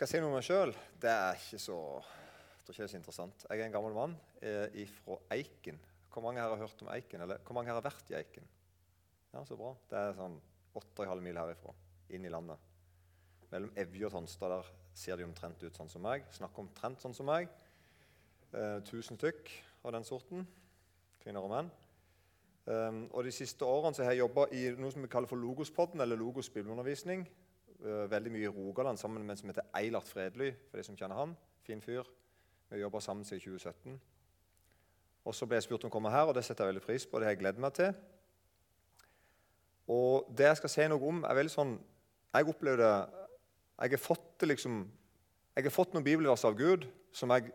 Skal jeg si noe om meg sjøl? Det er ikke så det er så interessant. Jeg er en gammel mann eh, fra Eiken. Hvor mange her har hørt om Eiken? Eller hvor mange her har vært i Eiken? Ja, Så bra. Det er sånn 8,5 mil herifra, inn i landet. Mellom Evje og Tonstad der ser de omtrent ut sånn som meg. Snakker omtrent sånn som meg. Eh, tusen stykk av den sorten. Kvinner og menn. Um, og De siste årene så har jeg jobba i noe som vi kaller for Logospodden, eller Logos bibelundervisning. Uh, veldig mye i Rogaland sammen med en som heter Eilert Fredly. for de som kjenner han. Fin fyr. Vi jobba sammen siden 2017. Og Så ble jeg spurt om å komme her, og det setter jeg veldig pris på. Det har jeg gledet meg til. Og det jeg skal si noe om, er veldig sånn Jeg opplevde Jeg har fått, liksom, jeg har fått noen bibelvers av Gud som jeg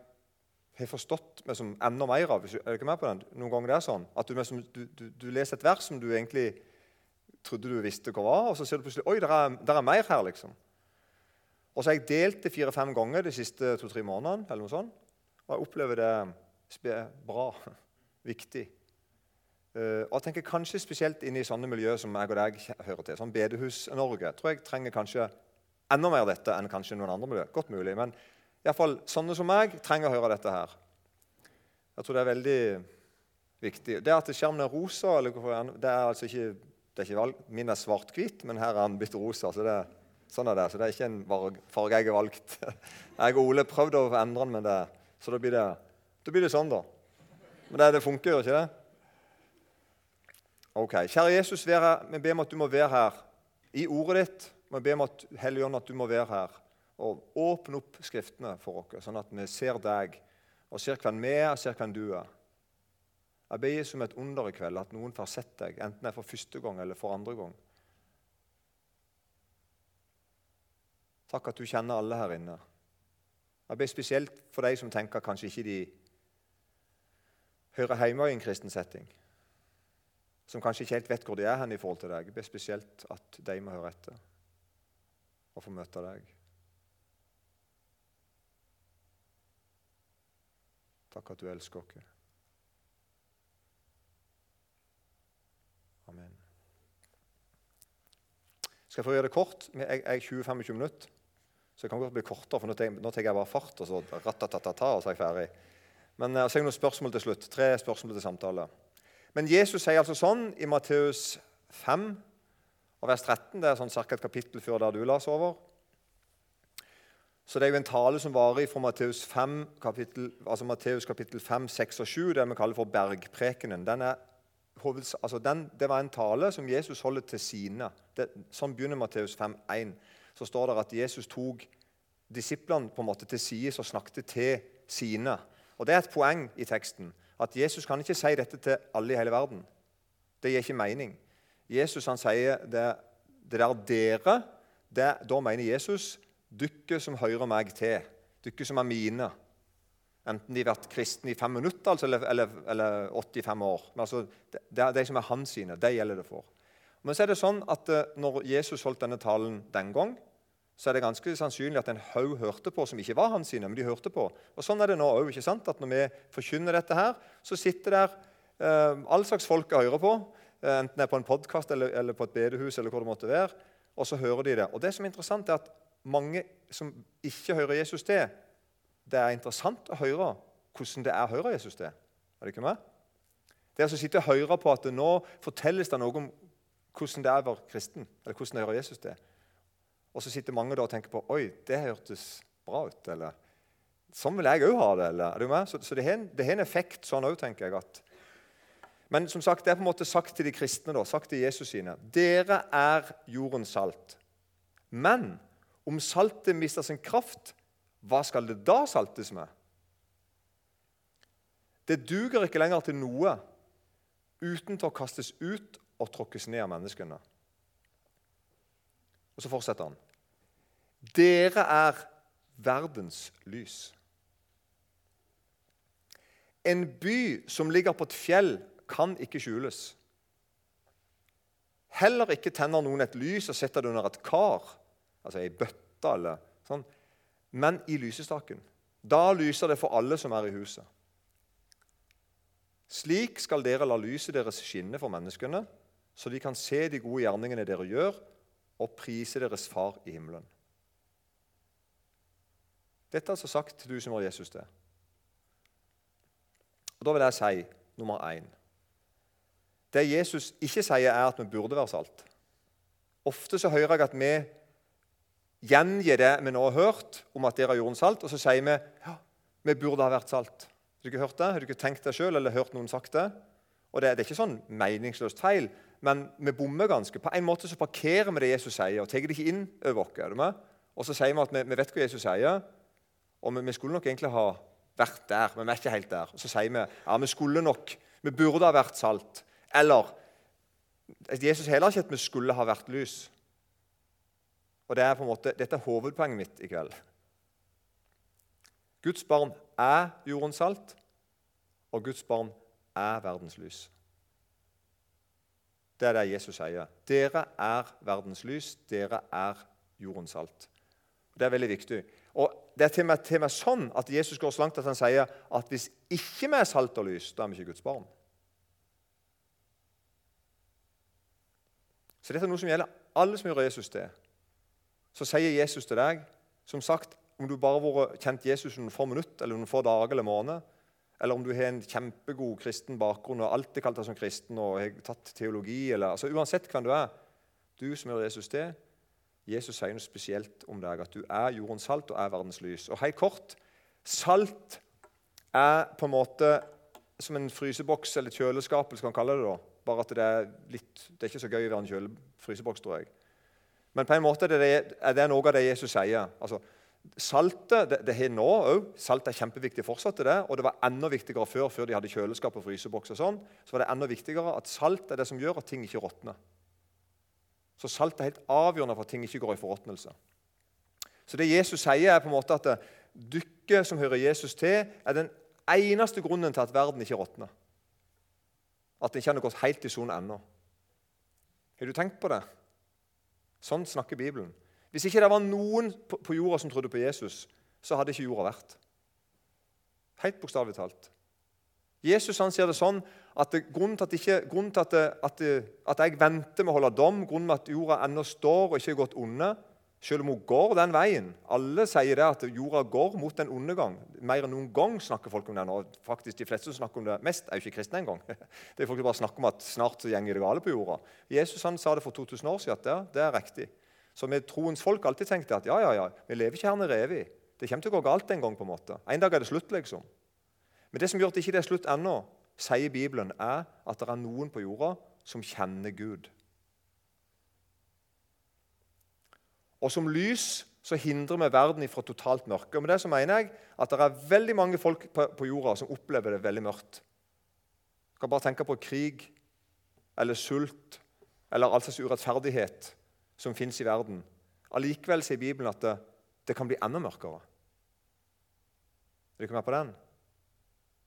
har forstått meg som enda mer av. Er du ikke med på den? Noen ganger det er sånn at du, du, du, du leser et vers som du egentlig trodde du visste hva var, og så ser du plutselig oi, der er, der er mer her. liksom. Og så har jeg delt det fire-fem ganger de siste to-tre månedene. eller noe sånt, Og jeg opplever det bra, viktig. Uh, og jeg tenker kanskje Spesielt inne i sånne miljøer som jeg og deg hører til, sånn Bedehus-Norge, tror jeg trenger kanskje enda mer dette enn kanskje noen andre miljøer. Godt mulig, men Iallfall sånne som meg trenger å høre dette her. Jeg tror det er veldig viktig. Det at skjermen er rosa, det er altså ikke, det er ikke valg. Min er svart-hvit, men her er den blitt rosa. så det, Sånn er det. Så det er ikke en farge jeg har valgt. Jeg og Ole prøvde å endre den, men det, så da blir, det, da blir det sånn, da. Men det, det funker jo ikke, det? Ok. Kjære Jesus, vi ber om at du må være her i ordet ditt. Vi ber om at Helligånd, at du må være her og åpne opp Skriftene for oss, sånn at vi ser deg og ser hvem vi er, og ser hvem du er. Jeg ber som et under i kveld at noen får sett deg, enten det er for første gang eller for andre gang. Takk at du kjenner alle her inne. Jeg ber spesielt for de som tenker kanskje ikke de hører hjemme i en kristen setting. Som kanskje ikke helt vet hvor de er hen i forhold til deg. Jeg ber spesielt at de må høre etter og få møte deg. Takk at du elsker oss. Skal jeg få gjøre det kort? Jeg er 20-25 minutter. Så det kan godt bli kortere, for nå tar jeg bare fart, og så ratatatata, og så er jeg ferdig. Men jeg har noen spørsmål til slutt. Tre spørsmål til samtale. Men Jesus sier altså sånn i Matteus 5 og vers 13, det er sånn ca. et kapittel før der du las over så det er jo en tale som varer fra Matteus, 5, kapittel, altså Matteus kapittel 5, 6 og 7, det vi kaller for bergprekenen. Den er, altså den, det var en tale som Jesus holder til sine. Det, sånn begynner Matteus 5, 1. Så står det at Jesus tok disiplene på en måte til side og snakket til sine. Og Det er et poeng i teksten. At Jesus kan ikke si dette til alle i hele verden. Det gir ikke mening. Jesus han sier det, det der dere det, Da mener Jesus dere som hører meg til, dere som er mine. Enten de har vært kristne i fem minutter altså, eller, eller, eller, 85 år. Men altså, det, de som er hans sine. Det gjelder det for. Men så er det sånn at eh, når Jesus holdt denne talen den gang, så er det ganske sannsynlig at en haug hørte på som ikke var hans sine, men de hørte på. Og Sånn er det nå òg. Når vi forkynner dette her, så sitter der eh, all slags folk og hører på. Eh, enten det er på en podkast eller, eller, på et bedehus, eller hvor det måtte være. Og så hører de det. Og det som er interessant, er at mange som ikke hører Jesus til, det er interessant å høre hvordan det er å høre Jesus det. Er det ikke med? Det er å sitte og høre på at nå fortelles det noe om hvordan det er å være kristen. eller hvordan det hører Jesus det. Og så sitter mange da og tenker på oi, det hørtes bra ut. eller Sånn vil jeg òg ha det. eller, er du med? Så, så det, har en, det, har en, effekt sånn òg, tenker jeg. at men som sagt, det er på en måte sagt til de kristne, da, sagt til Jesus sine. Dere er jordens salt. Men om saltet mister sin kraft, hva skal det da saltes med? Det duger ikke lenger til noe uten til å kastes ut og tråkkes ned av menneskene. Og Så fortsetter han. Dere er verdens lys. En by som ligger på et fjell, kan ikke skjules. Heller ikke tenner noen et lys og setter det under et kar altså ei bøtte eller sånn, men i lysestaken. Da lyser det for alle som er i huset. Slik skal dere la lyset deres skinne for menneskene, så de kan se de gode gjerningene dere gjør, og prise deres Far i himmelen. Dette er altså sagt til du som har Jesus det. Og Da vil jeg si nummer én Det Jesus ikke sier, er at vi burde være salt. Ofte så hører jeg at vi gjengir det vi nå har hørt om at dere er jordens salt, og så sier vi ja, vi burde ha vært salt. Har du ikke hørt det? Har du ikke tenkt det sjøl eller hørt noen sagt det? Og det, det, er ikke sånn meningsløst feil, men vi bommer ganske. På en måte så parkerer vi det Jesus sier, og tar det ikke inn over oss. Er du med? Og så sier vi at vi, vi vet hva Jesus sier, og vi, vi, skulle nok egentlig ha vært der, men vi er ikke helt der. Og så sier vi ja, vi skulle nok, vi burde ha vært salt. Eller Jesus heller ikke at vi skulle ha vært lys. Og det er på en måte, Dette er hovedpoenget mitt i kveld. Guds barn er jordens salt, og Guds barn er verdens lys. Det er det Jesus sier. Dere er verdens lys, dere er jordens salt. Det er veldig viktig. Og Det er til og, med, til og med sånn at Jesus går så langt at han sier at hvis ikke vi er salt og lys, da er vi ikke Guds barn. Så dette er noe som gjelder alle som gjør Jesus til. Så sier Jesus til deg som sagt, om du bare har kjent Jesus noen få minutter, eller noen få dager eller måneder, eller om du har en kjempegod kristen bakgrunn og alltid kalt deg som kristen og har tatt teologi eller, altså Uansett hvem du er, du som gjør Jesus til, Jesus sier noe spesielt om deg, at du er jordens salt og er verdens lys. Og helt kort salt er på en måte som en fryseboks eller kjøleskap, skal man kalle det. da. Bare at det er litt, det er ikke så gøy å være en kjøle, fryseboks, tror jeg. Men på en måte er det, er det noe av det Jesus sier. Altså, Saltet det, har nå òg. Salt er kjempeviktig fortsatt det. Og det var enda viktigere før, før de hadde kjøleskap og fryseboks. og sånn, Så var det enda viktigere at salt er det som gjør at ting ikke råtner. Så salt er helt avgjørende for at ting ikke går i forråtnelse. Så det Jesus sier, er på en måte at dere som hører Jesus til, er den eneste grunnen til at verden ikke råtner. At den ikke har gått helt i sonen ennå. Har du tenkt på det? Sånn snakker Bibelen. Hvis ikke det var noen på jorda som trodde på Jesus, så hadde ikke jorda vært. Helt bokstavelig talt. Jesus han sier det sånn at grunnen til at, ikke, grunnen til at, at, at jeg venter med å holde dom, grunnen til at jorda ennå står og ikke er gått onde, selv om hun går den veien Alle sier det at jorda går mot en undergang. Mer enn noen gang snakker folk om det nå. Faktisk, De fleste som snakker om det mest, er jo ikke kristne engang. Det er folk som bare snakker om at snart så gjenger det gale på jorda. Jesus han sa det for 2000 år siden at det, det er riktig. Så med troens folk alltid tenkte at ja, ja, ja, vi lever ikke her nede evig. Det kommer til å gå galt en gang. på En måte. En dag er det slutt, liksom. Men det som gjør at det ikke er slutt ennå, sier Bibelen, er at det er noen på jorda som kjenner Gud. Og som lys så hindrer vi verden fra totalt mørke. Og med det så mener jeg at det er veldig mange folk på jorda som opplever det veldig mørkt. Du kan bare tenke på krig eller sult eller all slags urettferdighet som fins i verden. Allikevel sier Bibelen at det, det kan bli enda mørkere. Er du ikke med på den?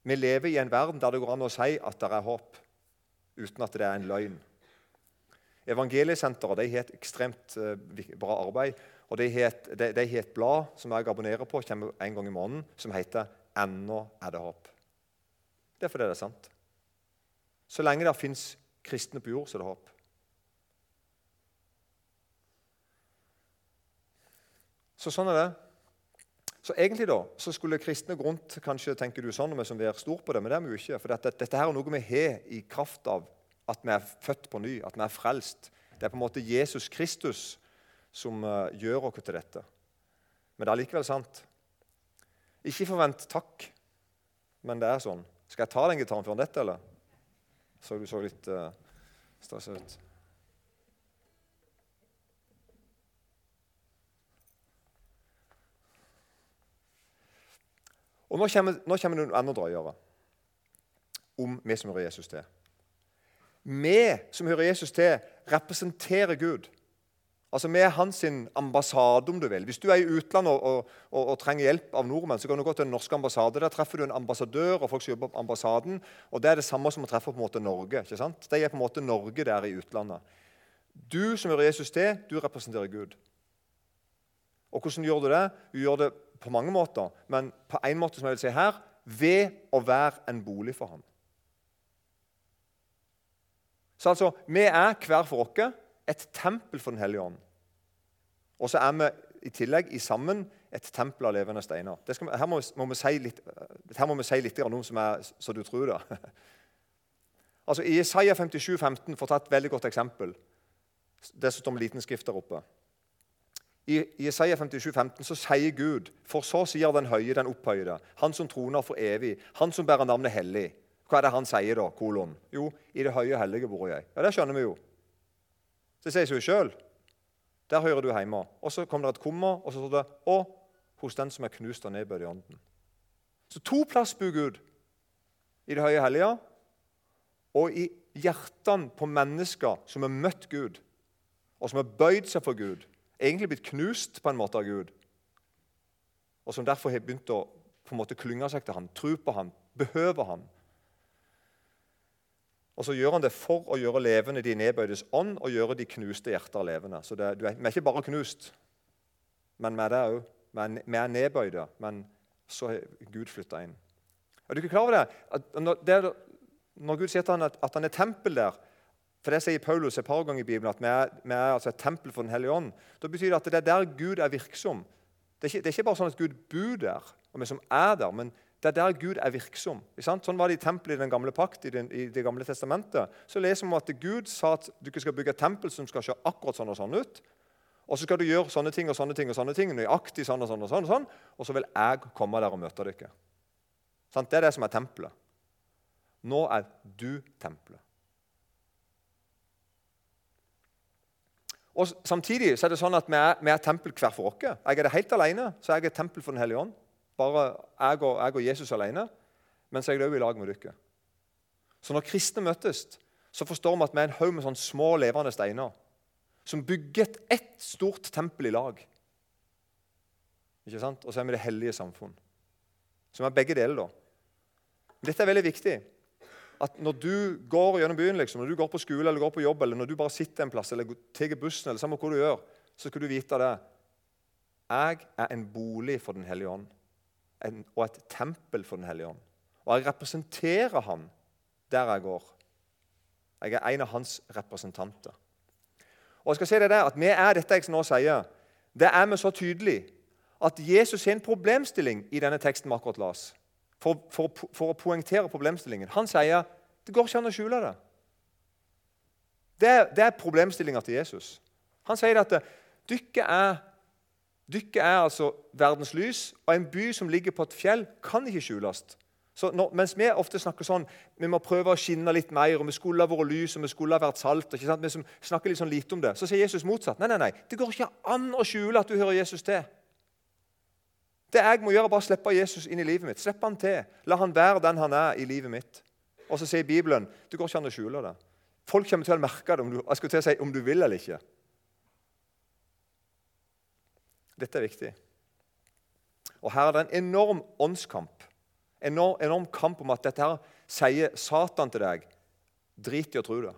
Vi lever i en verden der det går an å si at det er håp, uten at det er en løgn. Evangeliesenteret har et ekstremt uh, bra arbeid. og De har de, de et, blad som jeg abonnerer på kommer en gang i måneden, som heter 'Ennå er det håp'. Det er fordi det er sant. Så lenge det fins kristne på jord, så er det håp. Så sånn er det. Så egentlig da, så skulle kristne gå rundt kanskje tenker du sånn, og vi som er stor på det, men det er vi jo ikke. For dette, dette her er noe vi har i kraft av at vi er født på ny, at vi er frelst. Det er på en måte Jesus Kristus som uh, gjør oss til dette. Men det er likevel sant. Ikke forvent takk, men det er sånn. Skal jeg ta den gitaren før dette, eller? Så du så litt uh, eh, stressa ut. Og Nå kommer, nå kommer det noe enda drøyere om vi som hører Jesus til. Vi som hører Jesus til, representerer Gud. Altså, Vi er hans ambassade, om du vil. Hvis du er i utlandet og, og, og, og, trenger hjelp av nordmenn, så kan du gå til den norske ambassade. Der treffer du en ambassadør og folk som jobber på ambassaden. og Det er det samme som å treffe på en måte Norge. ikke sant? De er på en måte Norge der i utlandet. Du som hører Jesus til, du representerer Gud. Og hvordan gjør du det? Du gjør det på mange måter, men på en måte som jeg vil si her ved å være en bolig for ham. Så altså, Vi er hver for oss et tempel for Den hellige ånd. Og så er vi i tillegg i sammen et tempel av levende steiner. Vi, her, må, må si litt, her må vi si litt om som er så du tror det. altså, I Isaiah 57, 15, for å ta et veldig godt eksempel Det står med liten skrift der oppe. I Isaiah 57, 15, så sier Gud, for så sier den høye, den opphøyde, han som troner for evig, han som bærer navnet hellig. Hva er det han sier da? kolon? Jo, i det høye hellige bor jeg. Ja, Det skjønner vi jo. Det sier seg jo sjøl. Der hører du hjemme. Og så kommer det et kommer, og så står det Å, hos den som er knust og nedbøyd i ånden'. Så to plass bor Gud. I det høye hellige og i hjertene på mennesker som har møtt Gud, og som har bøyd seg for Gud. Egentlig blitt knust på en måte av Gud. Og som derfor har begynt å på en måte klynge seg til ham, tro på ham, behøver ham. Og så gjør han det for å gjøre levende de nedbøydes ånd og gjøre de knuste hjerter levende. Så det, er, Vi er ikke bare knust, men vi er det òg. Vi er nedbøyde, men så har Gud flytta inn. Er du ikke klar over det? Når, det, når Gud sier at han, at han, er tempel der for Det sier Paulus et par ganger i Bibelen, at vi er, vi er altså et tempel for Den hellige ånd. Da betyr det at det er der Gud er virksom. Det er, ikke, det er ikke bare sånn at Gud bor der, og vi som er der, men det er der Gud er virksom. Sånn var det i tempelet i den gamle pakt, i, den, i Det gamle testamentet. Så leser vi at Gud sa at du ikke skal bygge et tempel som skal se akkurat sånn og sånn ut. Og så skal du gjøre sånne ting og sånne ting og sånne ting, nøyaktig sånn og sånn, og sånn, og sånn, og så vil jeg komme der og møte dere. Sånn, det er det som er tempelet. Nå er du tempelet. Og Samtidig så er det sånn at vi er, vi er tempel hver for oss. Jeg er det helt alene, så jeg er tempel for Den hellige ånd bare jeg og, jeg og Jesus alene, men så er jeg òg i lag med dere. Så når kristne møtes, så forstår vi at vi er en haug med sånne små, levende steiner som bygget et ett stort tempel i lag. Ikke sant? Og så er vi det hellige samfunn. Som er begge deler. da. Dette er veldig viktig. At Når du går gjennom byen, liksom, når du går på skole eller går på jobb, eller når du bare sitter en plass eller tar bussen, eller samme hva du gjør, så skal du vite det. Jeg er en bolig for Den hellige ånd en, og et tempel for Den hellige ånd. Og jeg representerer ham der jeg går. Jeg er en av hans representanter. Og jeg skal si det der, at Vi er dette jeg nå sier, det er vi så tydelig at Jesus har en problemstilling i denne teksten vi akkurat las. For, for, for, å poengtere problemstillingen. Han sier det går ikke an å skjule det. Det det er problemstillinga til Jesus. Han sier at dere er Dykket er altså verdens lys, og en by som ligger på et fjell, kan ikke skjules. Så når, mens vi ofte snakker sånn vi må prøve å skinne litt mer, og vi skulle ha vært lys og vi skulle ha vært salt ikke sant? Vi som snakker litt sånn lite om det, Så sier Jesus motsatt. Nei, nei, nei, Det går ikke an å skjule at du hører Jesus til. Det jeg må gjøre, er bare slippe Jesus inn i livet mitt. Slippe han til. La han være den han er i livet mitt. Og så sier Bibelen det går ikke an å skjule det. Folk kommer til å merke det om du, jeg skulle til å si, om du vil eller ikke. Dette er viktig. Og Her er det en enorm åndskamp. En enorm, enorm kamp om at dette her sier Satan til deg Drit i å tro det.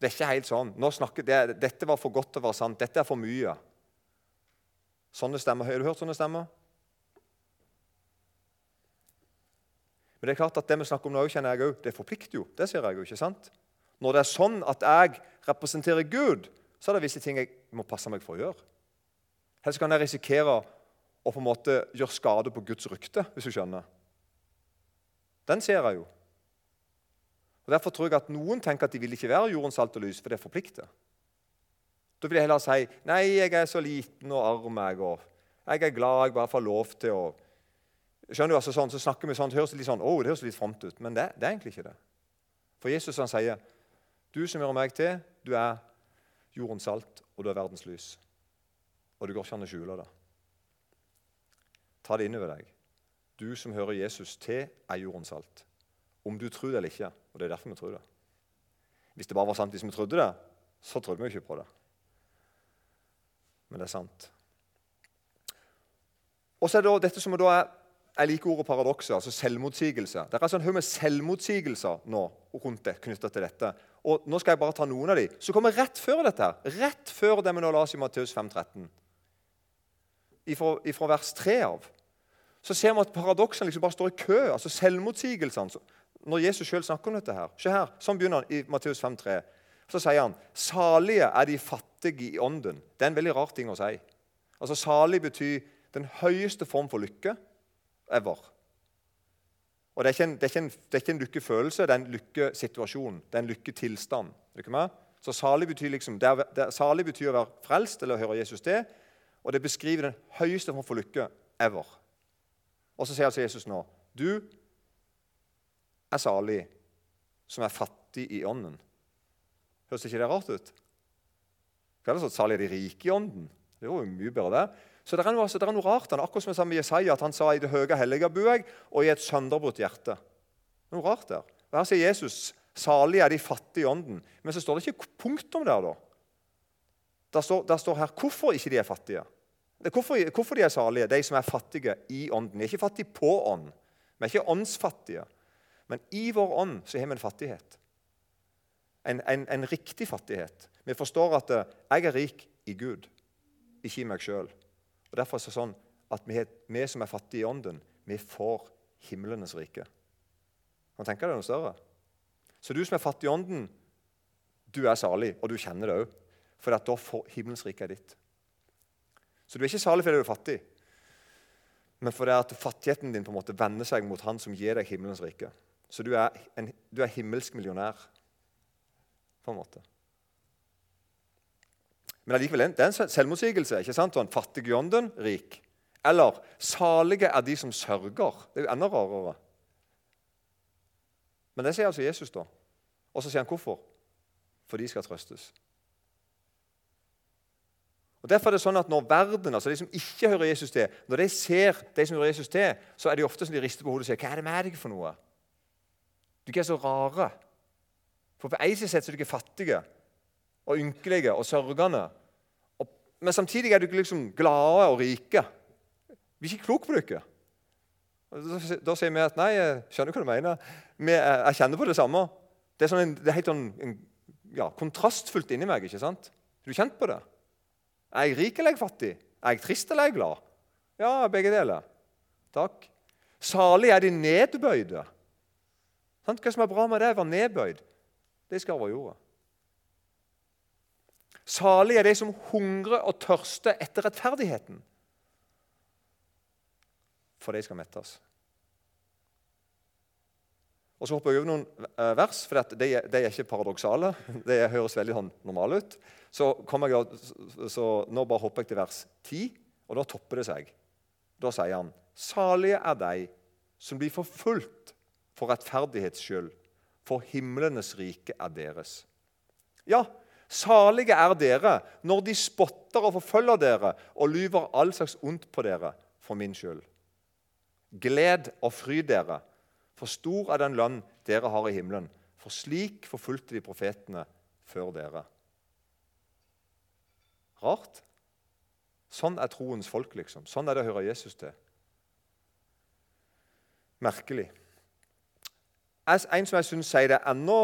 Det er ikke helt sånn. Snakker, det, dette var for godt til å være sant. Dette er for mye. Sånne stemmer. Har du hørt sånne stemmer? Men det er klart at det vi snakker om nå, kjenner jeg også, det forplikter jo. Det sier jeg jo, ikke sant? Når det er sånn at jeg representerer Gud, så er det visse ting jeg må passe meg for å gjøre. Helst kan jeg risikere å på en måte gjøre skade på Guds rykte, hvis du skjønner. Den ser jeg jo. Og Derfor tror jeg at noen tenker at de vil ikke være jordens salt og lys, for det forplikter. Da vil jeg heller si nei, jeg er så liten og arm, jeg, og jeg er glad jeg bare får lov til å Skjønner du, altså sånn, Så snakker vi sånn, det høres litt sånn, oh, det høres litt fromt ut, men det, det, er egentlig ikke det. For Jesus han sier, 'Du som gjør meg til, du er jordens salt, og du er verdens lys. Og det går ikke an å skjule det. Ta det innover deg. Du som hører Jesus til, er jordens salt. Om du tror det eller ikke. Og det er derfor vi tror det. Hvis det bare var sant hvis vi trodde det, så trodde vi ikke på det. Men det er sant. Og så er det dette som da er jeg liker ordet paradokser, altså selvmotsigelse. Det er altså en haug med selvmotsigelser nå rundt det, knyttet til dette. Og Nå skal jeg bare ta noen av de. Så kommer rett før dette, her, rett før det vi nå oss i Matteus 5,13, fra vers 3 av, så ser vi at paradoksene liksom bare står i kø. altså Selvmotsigelsene. Når Jesus sjøl snakker om dette her. Se her, Sånn begynner han i Matteus 5,3. Så sier han salige er de fattige i ånden. Det er en veldig rar ting å si. Altså Salig betyr den høyeste form for lykke ever. Og Det er ikke en, det er ikke en, det er ikke en lykkefølelse, det er en lykkesituasjon. Det er en lykketilstand. Så salig betyr, liksom, det er, det, salig betyr å være frelst eller å høre Jesus til. Og det beskriver den høyeste form for lykke ever. Og så sier altså Jesus nå Du er salig som er fattig i ånden. Høres ikke det rart ut? Hva er det sånn salig er de rike i ånden? Det var jo mye bedre det. Så det er, noe, det er noe rart. Akkurat som jeg sa med Jesaja, at han sa i det høye hellige bor jeg, og i et sønderbrutt hjerte. Er noe rart der. Og Her sier Jesus salig er de fattige i ånden. Men så står det ikke punktum der. da. Der står, der står her hvorfor ikke de er fattige. Hvorfor, hvorfor, de er salige, de som er fattige i ånden. De er ikke fattige på ånd. Vi er ikke åndsfattige. Men i vår ånd så har vi en fattighet. En, en, en riktig fattighet. Vi forstår at eh, jeg er rik i Gud, ikke i meg sjøl. Derfor er det sånn at vi, vi, som er fattige i ånden, vi får himlenes rike. Kan du tenke deg noe større? Så du som er fattig i ånden, du er salig, og du kjenner det òg. For da får himmelens rike ditt. Så du er ikke salig fordi du er fattig, men fordi at fattigheten din på en måte vender seg mot Han som gir deg himmelens rike. Så du er, en, du er himmelsk millionær, på en måte. Men allikevel, det er en selvmotsigelse. ikke sant? Sånn, Fattig i ånden, rik. Eller salige er de som sørger. Det er jo enda rarere. Men det sier altså Jesus, da. Og så sier han hvorfor. For de skal trøstes. Og Derfor er det sånn at Når verden, altså de som ikke hører Jesus til, når de ser de som hører Jesus til, så er de ofte som de rister på hodet og sier 'Hva er det med deg for noe?' Du er ikke så rare. For på en side er dere fattige og ynkelige og sørgende. Og, men samtidig er dere liksom glade og rike. Vi er ikke kloke på dere. Da, da sier vi at nei, jeg skjønner hva du mener. Vi, jeg kjenner på det samme. Det er, sånn en, det er helt sånn, en, ja, kontrastfullt inni meg. ikke sant? Har du kjent på det? Er jeg rik eller er jeg fattig? Er jeg trist eller er jeg glad? Ja, begge deler. Takk. Salig er de nedbøyde. Hva som er bra med det, å være nedbøyd? Det skal over jorda. Salig er de som hungrer og tørster etter rettferdigheten. For de skal mettes. Og Så hopper jeg over noen eh, vers, for de, er ikke paradoksale. De høres veldig sånn normale ut. Så, jeg, så, nå bare hopper jeg til vers 10, og da topper det seg. Da sier han.: Salige er de som blir forfulgt for rettferdighets skyld, for himlenes rike er deres. Ja, salige er dere når de spotter og forfølger dere og lyver all slags ondt på dere for min skyld. Gled og fryd dere, for stor er den lønn dere har i himmelen. For slik forfulgte de profetene før dere. Rart. Sånn er troens folk, liksom. Sånn er det å høre Jesus til. Merkelig. En som jeg syns sier det enda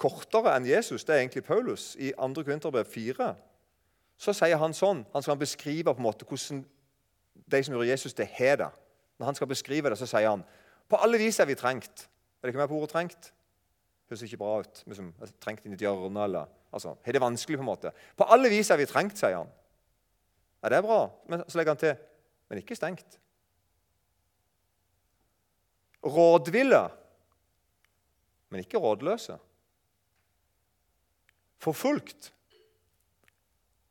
kortere enn Jesus, det er egentlig Paulus. I 2. Korinterbrev 4 så sier han sånn Han skal beskrive på en måte hvordan de som gjør Jesus til har det. Når han skal beskrive det, så sier han på alle vis er vi trengt. Er det ikke mer på ordet 'trengt'? Høres ikke bra ut. Liksom, trengt inn i et hjørne eller altså, Har det vanskelig, på en måte. På alle vis er vi trengt, sier han. Ja, det er bra. Men så legger han til men ikke stengt rådville, men ikke rådløse. Forfulgt,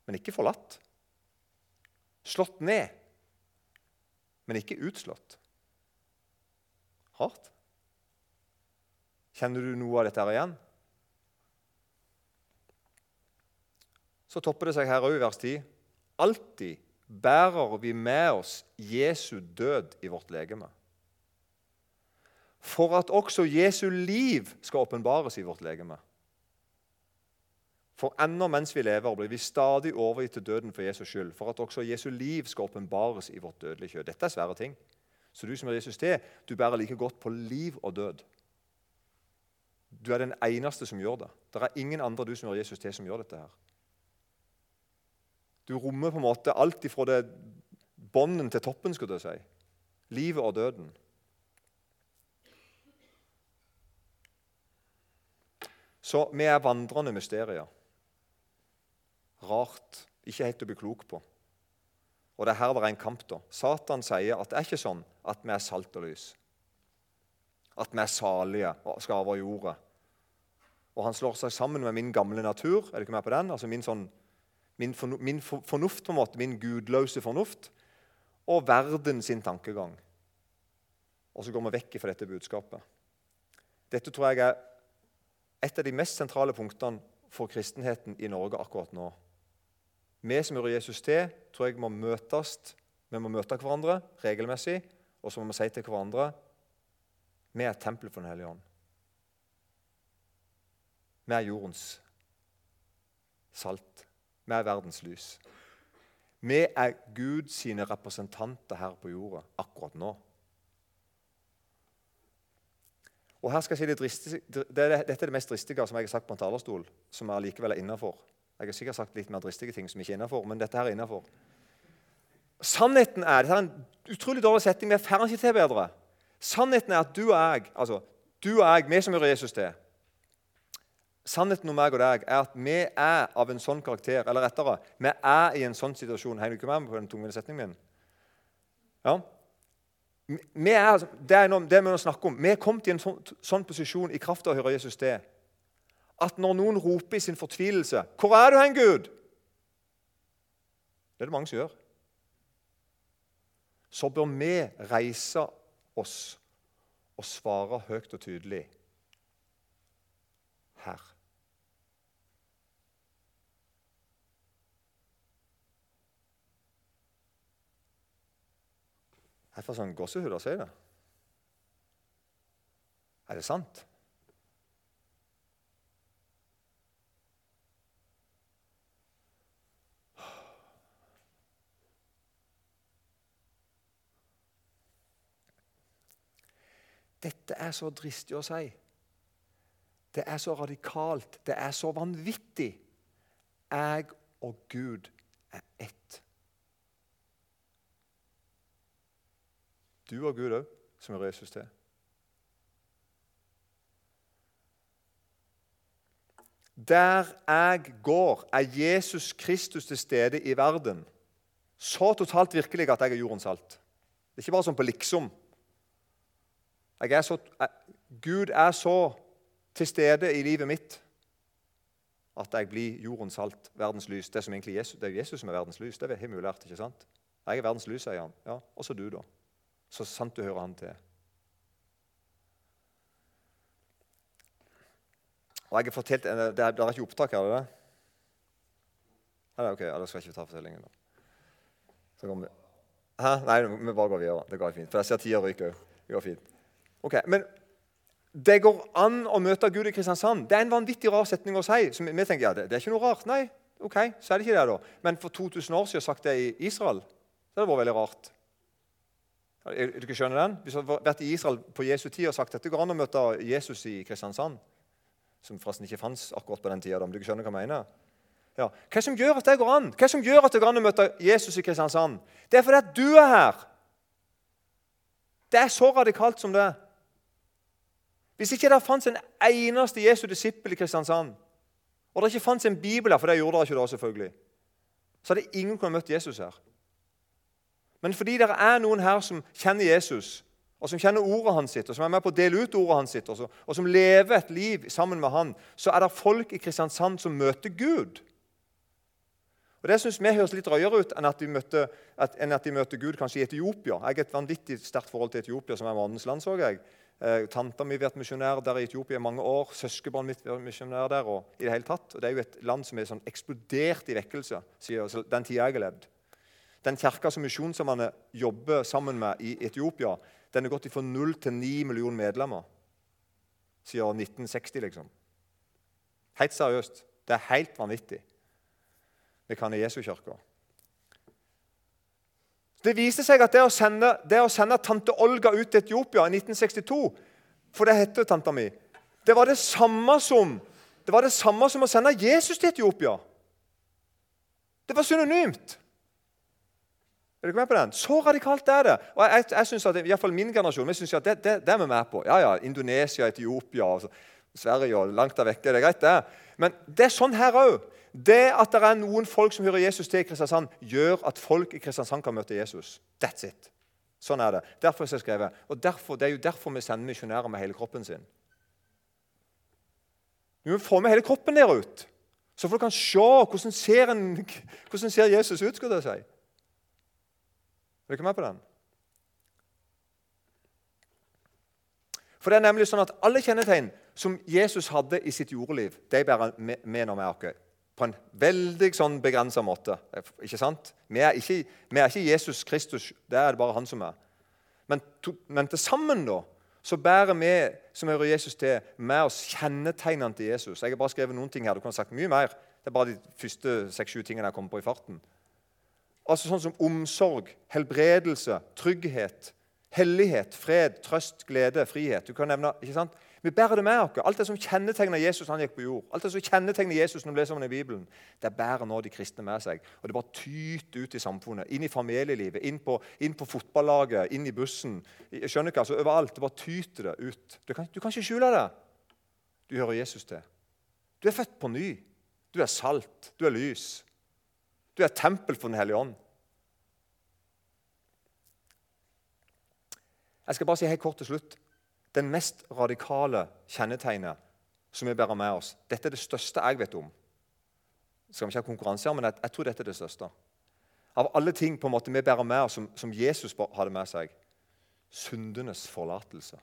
men ikke forlatt. Slått ned, men ikke utslått. Hardt. Kjenner du noe av dette her igjen? Så topper det seg her òg i vers 10. Alltid bærer vi med oss Jesu død i vårt legeme for at også Jesu liv skal åpenbares i vårt legeme. For ennå mens vi lever, blir vi stadig overgitt til døden for Jesus skyld, for at også Jesu liv skal åpenbares i vårt dødelige kjød. Dette er svære ting. Så du som er Jesus til, du bærer like godt på liv og død. Du er den eneste som gjør det. Det er ingen andre du som er Jesus til, som gjør dette. her. Du rommer på en måte alt ifra det bånden til toppen, skulle jeg si. Livet og døden. Så vi er vandrende mysterier. Rart. Ikke helt å bli klok på. Og det er her det er en kamp. da. Satan sier at det er ikke sånn at vi er salt og lys. At vi er salige og skal over jorda. Og han slår seg sammen med min gamle natur. er du ikke med på den? Altså Min, sånn, min, fornu, min fornuft, på en måte, min gudløse fornuft. Og verden sin tankegang. Og så går vi vekk fra dette budskapet. Dette tror jeg er et av de mest sentrale punktene for kristenheten i Norge akkurat nå. Vi som hører Jesus til, tror jeg må møtes. Vi må møte hverandre regelmessig, og så må vi si til hverandre vi er tempelet for Den hellige ånd. Vi er jordens salt. Vi er verdens lys. Vi er Guds representanter her på jorda akkurat nå. Og her skal jeg si det dristige, det, Dette er det mest dristige som jeg har sagt på en talerstol, som er likevel er innafor. Jeg har sikkert sagt litt mer dristige ting som ikke er innafor, men dette her er innafor. Sannheten er Dette er en utrolig dårlig setting. Vi får ikke til bedre. Sannheten er at du og jeg, altså du og jeg, vi som hører Jesus til Sannheten om meg og deg er at vi er av en sånn karakter. Eller rettere, vi er i en sånn situasjon. Henger du ikke med på den tungvinte setningen min? Ja, vi er, altså, det er noe, det vi snakke om. Vi er kommet i en sånn, sånn posisjon i kraft av å høre Jesus til at når noen roper i sin fortvilelse 'Hvor er du hen, Gud?' Det er det mange som gjør. Så bør vi reise oss og svare høyt og tydelig 'Her'. Jeg får sånn gåsehud av å si det. Er det sant? Dette er så dristig å si. Det er så radikalt. Det er så vanvittig. Jeg og Gud er ett. Du og Gud òg, som er Jesus til. Der jeg går, er Jesus Kristus til stede i verden. Så totalt virkelig at jeg er jordens salt. Det er ikke bare sånn på liksom. Er så, Gud er så til stede i livet mitt at jeg blir jordens salt, verdens lys. Det, som Jesus, det er Jesus som er verdens lys. Det har vi lært. ikke sant? Jeg er verdens lys, sier han. Ja, Og så du, da så sant du hører han til. Og jeg har fortalt, Det er, det er ikke opptak, er det det? Nei, ok, Da skal jeg ikke ta fortellingen. da. Så kommer vi. Hæ? Nei, vi bare går videre. Det går fint. For jeg ser tida ryker òg. Det går fint. Ok, Men det går an å møte Gud i Kristiansand. Det er en vanvittig rar setning å si. Så vi tenker, ja, det, det er ikke noe rart. Nei, ok, så er det ikke det. da. Men for 2000 år siden sagt det i Israel, så har det vært veldig rart. Er du ikke skjønner den? Hvis du har vært i Israel på Jesu tid og sagt at det går an å møte Jesus i Kristiansand, som forresten ikke fantes akkurat på den tida, om ikke skjønner hva jeg mener ja. Hva som gjør at det går an? Hva som gjør at det går an å møte Jesus i Kristiansand? Det er fordi at du er her. Det er så radikalt som det er. Hvis ikke det fantes en eneste Jesu disippel i Kristiansand, og det ikke fantes en bibel her, for det gjorde det ikke da, selvfølgelig, så hadde ingen kunnet møtt Jesus her. Men fordi det er noen her som kjenner Jesus, og som kjenner ordet hans sitt, og som er med på å dele ut ordet hans sitt, og, som lever et liv sammen med han, så er det folk i Kristiansand som møter Gud. Og Det syns vi høres litt drøyere ut enn at, de møtte, at, enn at de møter Gud kanskje i Etiopia. Jeg har et vanvittig sterkt forhold til Etiopia, som er månedens land. så jeg. Eh, Tanta mi har vært misjonær der i Etiopia i mange år. Søskenbarnet mitt har vært misjonær der. Og, i det hele tatt. Og det er jo et land som er sånn eksplodert i vekkelse siden den tida jeg har levd. Den kirka som Misjonssambandet jobber sammen med i Etiopia, den har gått fra 0 til 9 millioner medlemmer siden 1960. liksom. Helt seriøst. Det er helt vanvittig. Vi kan i Jesu-kirka. Det viste seg at det å, sende, det å sende tante Olga ut til Etiopia i 1962 For det heter tanta mi. Det var det samme som det var det samme som å sende Jesus til Etiopia. Det var synonymt. Er ikke med på den? Så radikalt er det. Og jeg, jeg synes at, i hvert fall Min generasjon vi synes at det, det, det er vi med på. Ja, ja, Indonesia, Etiopia. Sverige og langt der vekke. Det er greit, det. Men det er sånn her òg. Det at det er noen folk som hører Jesus til i Kristiansand, gjør at folk i Kristiansand kan møte Jesus. That's it. Sånn er det. Derfor er det skrevet. Og derfor, Det er jo derfor vi sender misjonærer med hele kroppen sin. Vi må få med hele kroppen der ut, så folk kan se hvordan ser, en, hvordan ser Jesus ut. skal jeg si. Er du ikke med på den? For det er nemlig sånn at Alle kjennetegn som Jesus hadde i sitt jordeliv, de bærer med når vi er oss. På en veldig sånn begrensa måte. Ikke sant? Vi er ikke, vi er ikke, Jesus Kristus. Det er det bare han som er. Men, to, men til sammen da, så bærer vi som hører Jesus til, med oss kjennetegnene til Jesus. Jeg har bare skrevet noen ting her. Du kunne sagt mye mer. Det er bare de første seks-sju tingene jeg kommer på i farten. Altså Sånn som omsorg, helbredelse, trygghet, hellighet, fred, trøst, glede, frihet. Du kan nevne, ikke sant? Vi bærer det med oss. Alt det som kjennetegner Jesus han gikk på jord, alt det som kjennetegner Jesus når vi leser om i Bibelen, det bærer nå de kristne med seg. Og Det bare tyter ut i samfunnet, inn i familielivet, inn på, inn på fotballaget, inn i bussen. Jeg skjønner ikke, altså Overalt. Det bare tyter det ut. Du kan, du kan ikke skjule det. Du hører Jesus til. Du er født på ny. Du er salt. Du er lys. Du er tempel for Den hellige ånd. Jeg skal bare si helt kort til slutt den mest radikale kjennetegnet som vi bærer med oss. Dette er det største jeg vet om. Skal vi ikke ha konkurranse her, men jeg, jeg, tror dette er det største. Av alle ting på en måte vi bærer med oss som, som Jesus hadde med seg syndenes forlatelse.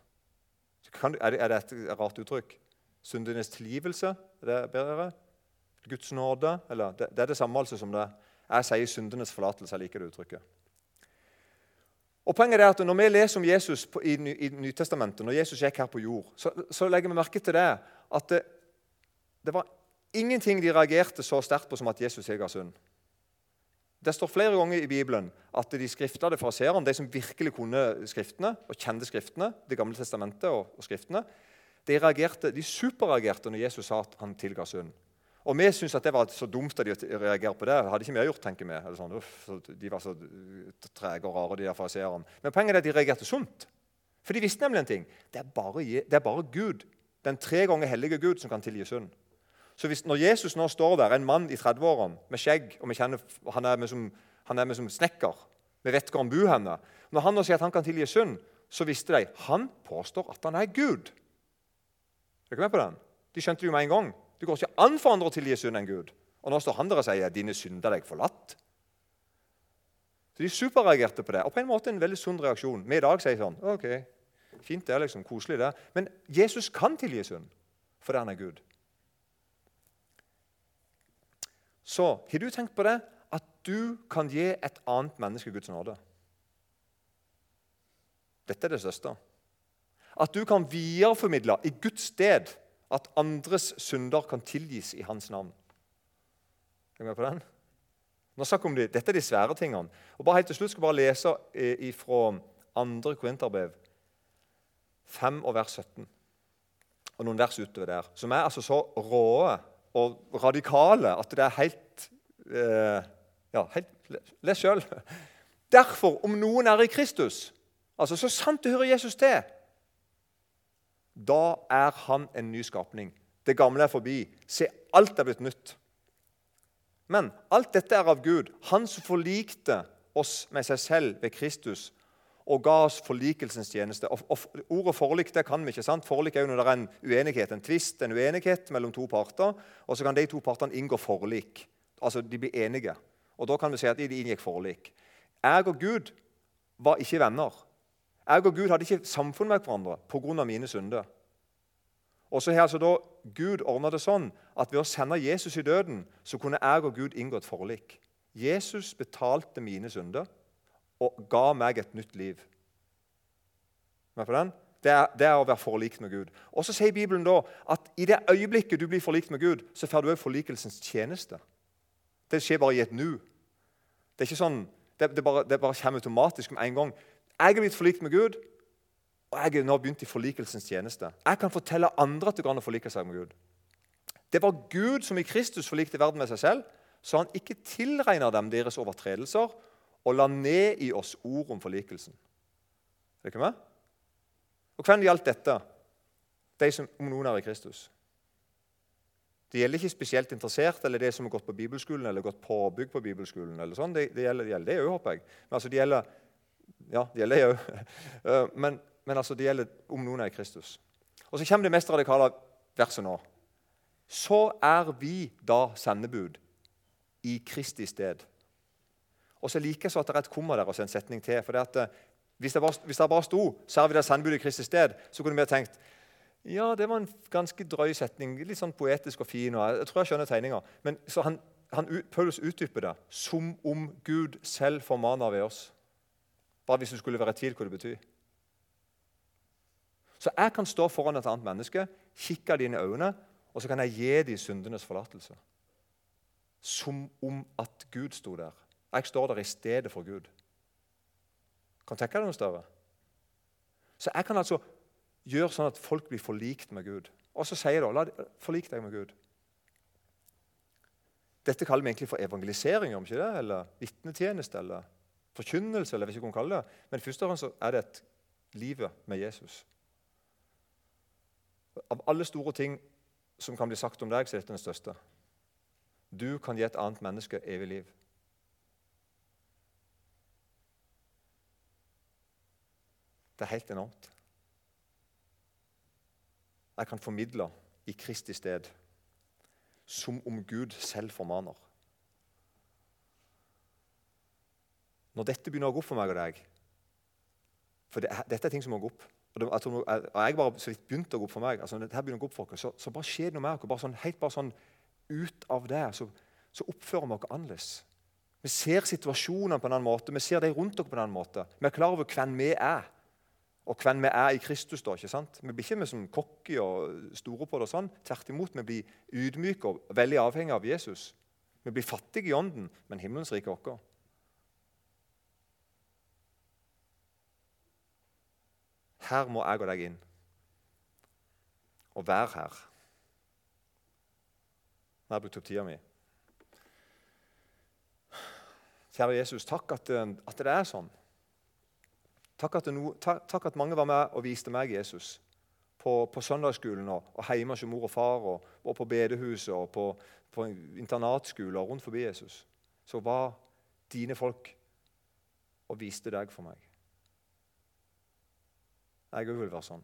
Kan, er, det, er, det, et rart uttrykk? Syndenes tilgivelse? Er det bedre? Guds nåde? Eller, det, det, er det samme altså som det. Jeg sier syndenes forlatelse. Jeg liker det uttrykket. Og poenget er at Når vi leser om Jesus i, i Nytestamentet, når Jesus gikk her på jord, så, så legger vi merke til det at det, det, var ingenting de reagerte så sterkt på som at Jesus gikk av synd. Det står flere ganger i Bibelen at de skriftede fariseerne, de som virkelig kunne Skriftene og kjente Skriftene, Det gamle testamentet og, og Skriftene, de, reagerte, de superreagerte når Jesus sa at han tilga synd. Og vi syntes at det var så dumt at de reagerte på det. hadde ikke vi gjort, tenker vi. Sånn, de var så trege og rare, de der fariseerne. Men poenget er at de reagerte sunt. For de visste nemlig en ting. Det er bare, det er bare Gud, den tre ganger hellige Gud, som kan tilgi synd. Så hvis, når Jesus nå står der, en mann i 30-årene med skjegg og kjenner, Han er med som, han er med som snekker. Vi vet hvor han bor henne. Når han nå sier at han kan tilgi synd, så visste de han påstår at han er Gud. Er dere med på den? De skjønte det jo med en gang. Det går ikke an for andre å tilgi synd enn Gud. Og nå står han der og sier 'dine synder deg forlatt'. Så De superreagerte på det, og på en måte en veldig sunn reaksjon. Vi i dag sier sånn ok, Fint, det er liksom koselig, det. Men Jesus kan tilgi synd fordi han er Gud. Så har du tenkt på det? At du kan gi et annet menneske Guds nåde. Dette er det største. At du kan videreformidle i Guds sted at andres synder kan tilgis i hans navn. Er du med på den? Nå snakker om det. Dette er de svære tingene. Og bare helt til slutt skal jeg bare lese fra 2. Korinterbrev 5 og vers 17. Og noen vers utover der, som er altså så råe og radikale at det er helt eh, Ja, helt, les sjøl. Derfor, om noen er i Kristus, altså så sant det hører Jesus til da er han en ny skapning. Det gamle er forbi. Se, alt er blitt nytt. Men alt dette er av Gud, Han som forlikte oss med seg selv ved Kristus og ga oss forlikelsens tjeneste. Og, og Ordet forlik det kan vi ikke. sant? Forlik er jo når det er en uenighet, en tvist, en uenighet mellom to parter. Og så kan de to partene inngå forlik. Altså, De blir enige. Og Da kan vi si at de inngikk forlik. Jeg og Gud var ikke venner. Jeg og Gud hadde ikke samfunn med hverandre pga. mine synder. Og så har altså da Gud ordna det sånn at ved å sende Jesus i døden så kunne jeg og Gud inngå et forlik. Jesus betalte mine synder og ga meg et nytt liv. Med på den? Det er, det er, å være forlikt med Gud. Og Så sier Bibelen da at i det øyeblikket du blir forlikt med Gud, så får du òg forlikelsens tjeneste. Det skjer bare i et nu. Det er ikke sånn, det, det, bare, det bare kommer automatisk med en gang. Jeg er blitt forlikt med Gud, og jeg er nå begynt i forlikelsens tjeneste. Jeg kan fortelle andre at det går å forlike seg med Gud. Det var Gud som i Kristus forlikte verden med seg selv, så han ikke tilregner dem deres overtredelser og la ned i oss ord om forlikelsen. Er det ikke med? Og hvem gjaldt dette? de som, om noen er i Kristus. Det gjelder ikke spesielt interessert eller det som har gått på bibelskolen eller gått påbygg på bibelskolen. eller sånn. Det, det gjelder det gjelder det håper jeg. Men altså, det gjelder ja, det gjelder jeg òg. Men, men altså, det gjelder om noen er i Kristus. Og Så kommer det mest radikale verset nå. Så er vi da sendebud i Kristi sted. Og så liker jeg så at det er et komma der og en setning til. for det at, eh, hvis, det bare, hvis det bare sto 'Så er vi da sendebud i Kristi sted', så kunne vi ha tenkt ja, det var en ganske drøy setning. Litt sånn poetisk og fin. og Jeg tror jeg skjønner tegninga. Men han, han, Paulus utdyper det som om Gud selv formaner ved oss. Bare hvis du skulle være i tvil hva det betyr. Så jeg kan stå foran et annet menneske, kikke dine øyne, og så kan jeg gi dem syndenes forlatelse. Som om at Gud sto der. Jeg står der i stedet for Gud. Kan tenke deg noe større? Så jeg kan altså gjøre sånn at folk blir forlikt med Gud. Og så sier jeg da, forlik deg med Gud. Dette kaller vi egentlig for evangelisering, om ikke det? eller vitnetjeneste eller forkynnelse. eller jeg vet ikke hva man kaller det. Men først og fremst er det et livet med Jesus. Av alle store ting som kan bli sagt om deg, så er dette den største. Du kan gi et annet menneske evig liv. Det er helt enormt. Jeg kan formidle i Kristi sted, som om Gud selv formaner. Når dette begynner å gå opp for meg og deg For det, dette er ting som må gå opp. Og, det, jeg, tror, jeg, jeg bare så vidt begynte å gå opp for meg. altså når dette begynner å gå opp for oss, så, så bare skjer det noe med oss. Bare sånn, helt bare sånn ut av det så, så oppfører vi oss annerledes. Vi ser situasjonene på en annen måte, vi ser de rundt oss på en annen måte. Vi er klar over hvem vi er, og hvem vi er i Kristus. da, ikke sant? Vi blir ikke med som cocky og store på det. og sånn. Tvert imot, vi blir ydmyke og veldig avhengige av Jesus. Vi blir fattige i ånden, men himmelens rike er vårt. Her må jeg og deg inn og være her. Nå har jeg brukt opp tida mi. Kjære Jesus, takk at, at, det er sånn. Takk at, no, takk, takk at, mange var med og viste meg Jesus på, på søndagsskolen og, og hjemme hos mor og far, og, og på bedehuset og på, på internatskoler rundt forbi Jesus. Så var dine folk og viste deg for meg. Jeg òg vil være sånn.